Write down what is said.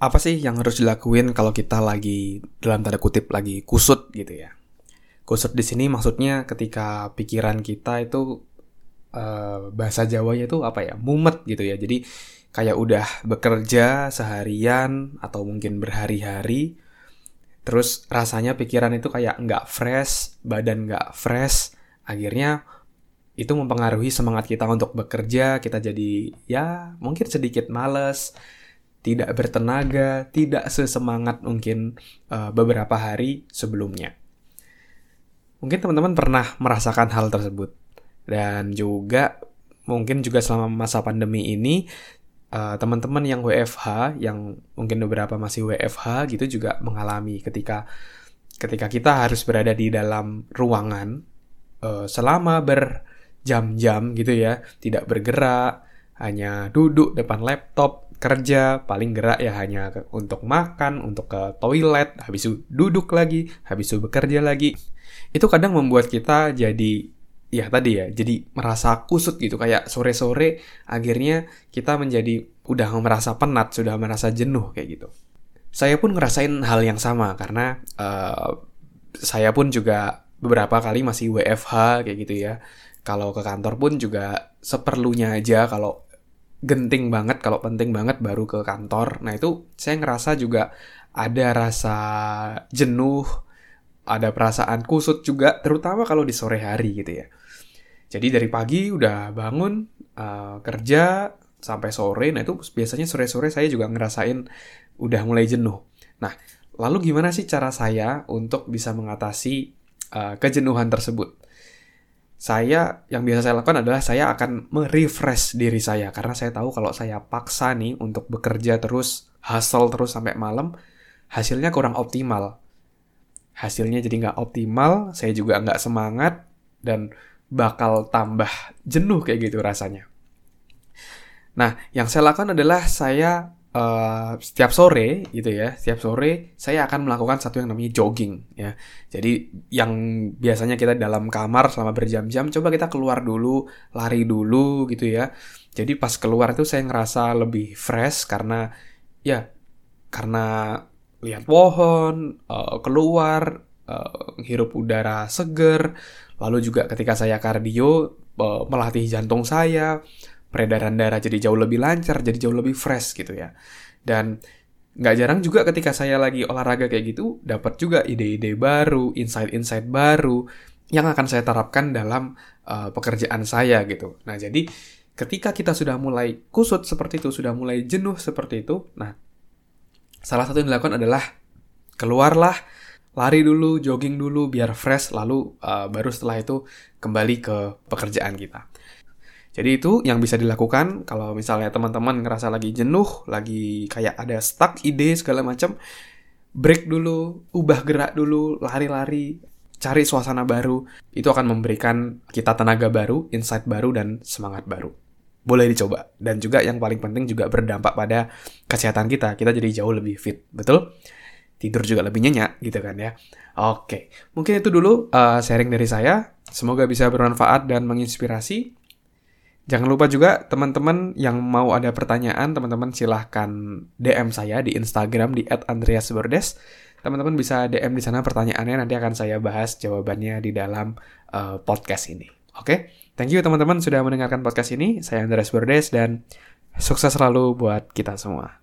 apa sih yang harus dilakuin kalau kita lagi dalam tanda kutip lagi kusut gitu ya? Kusut di sini maksudnya ketika pikiran kita itu uh, bahasa Jawanya itu apa ya? mumet gitu ya. Jadi kayak udah bekerja seharian atau mungkin berhari-hari terus rasanya pikiran itu kayak nggak fresh, badan nggak fresh, akhirnya itu mempengaruhi semangat kita untuk bekerja, kita jadi ya mungkin sedikit males, tidak bertenaga, tidak sesemangat mungkin uh, beberapa hari sebelumnya. Mungkin teman-teman pernah merasakan hal tersebut. Dan juga mungkin juga selama masa pandemi ini uh, teman-teman yang WFH yang mungkin beberapa masih WFH gitu juga mengalami ketika ketika kita harus berada di dalam ruangan uh, selama berjam-jam gitu ya, tidak bergerak, hanya duduk depan laptop kerja paling gerak ya hanya untuk makan, untuk ke toilet, habis itu duduk lagi, habis itu bekerja lagi. Itu kadang membuat kita jadi ya tadi ya, jadi merasa kusut gitu kayak sore-sore akhirnya kita menjadi udah merasa penat, sudah merasa jenuh kayak gitu. Saya pun ngerasain hal yang sama karena uh, saya pun juga beberapa kali masih WFH kayak gitu ya. Kalau ke kantor pun juga seperlunya aja kalau genting banget kalau penting banget baru ke kantor. Nah itu saya ngerasa juga ada rasa jenuh, ada perasaan kusut juga, terutama kalau di sore hari gitu ya. Jadi dari pagi udah bangun uh, kerja sampai sore, nah itu biasanya sore-sore saya juga ngerasain udah mulai jenuh. Nah lalu gimana sih cara saya untuk bisa mengatasi uh, kejenuhan tersebut? Saya yang biasa saya lakukan adalah saya akan merefresh diri saya. Karena saya tahu kalau saya paksa nih untuk bekerja terus hustle terus sampai malam hasilnya kurang optimal. Hasilnya jadi nggak optimal saya juga nggak semangat dan bakal tambah jenuh kayak gitu rasanya. Nah yang saya lakukan adalah saya uh, setiap sore gitu ya, setiap sore saya akan melakukan satu yang namanya jogging ya. Jadi yang biasanya kita dalam kamar selama berjam-jam, coba kita keluar dulu, lari dulu gitu ya. Jadi pas keluar itu saya ngerasa lebih fresh karena ya karena lihat pohon, uh, keluar, uh, hirup udara seger, lalu juga ketika saya kardio uh, melatih jantung saya, peredaran darah jadi jauh lebih lancar, jadi jauh lebih fresh gitu ya. Dan nggak jarang juga ketika saya lagi olahraga kayak gitu, dapat juga ide-ide baru, insight-insight baru yang akan saya terapkan dalam uh, pekerjaan saya gitu. Nah, jadi ketika kita sudah mulai kusut seperti itu, sudah mulai jenuh seperti itu, nah salah satu yang dilakukan adalah keluarlah lari dulu, jogging dulu biar fresh lalu uh, baru setelah itu kembali ke pekerjaan kita. Jadi itu yang bisa dilakukan kalau misalnya teman-teman ngerasa lagi jenuh, lagi kayak ada stuck ide segala macam, break dulu, ubah gerak dulu, lari-lari, cari suasana baru. Itu akan memberikan kita tenaga baru, insight baru dan semangat baru. Boleh dicoba dan juga yang paling penting juga berdampak pada kesehatan kita. Kita jadi jauh lebih fit, betul? Tidur juga lebih nyenyak gitu kan ya. Oke, mungkin itu dulu uh, sharing dari saya. Semoga bisa bermanfaat dan menginspirasi. Jangan lupa juga teman-teman yang mau ada pertanyaan, teman-teman silahkan DM saya di Instagram di @andreasbordes. Teman-teman bisa DM di sana pertanyaannya, nanti akan saya bahas jawabannya di dalam uh, podcast ini. Oke, okay? thank you teman-teman sudah mendengarkan podcast ini. Saya Andreas Bordes dan sukses selalu buat kita semua.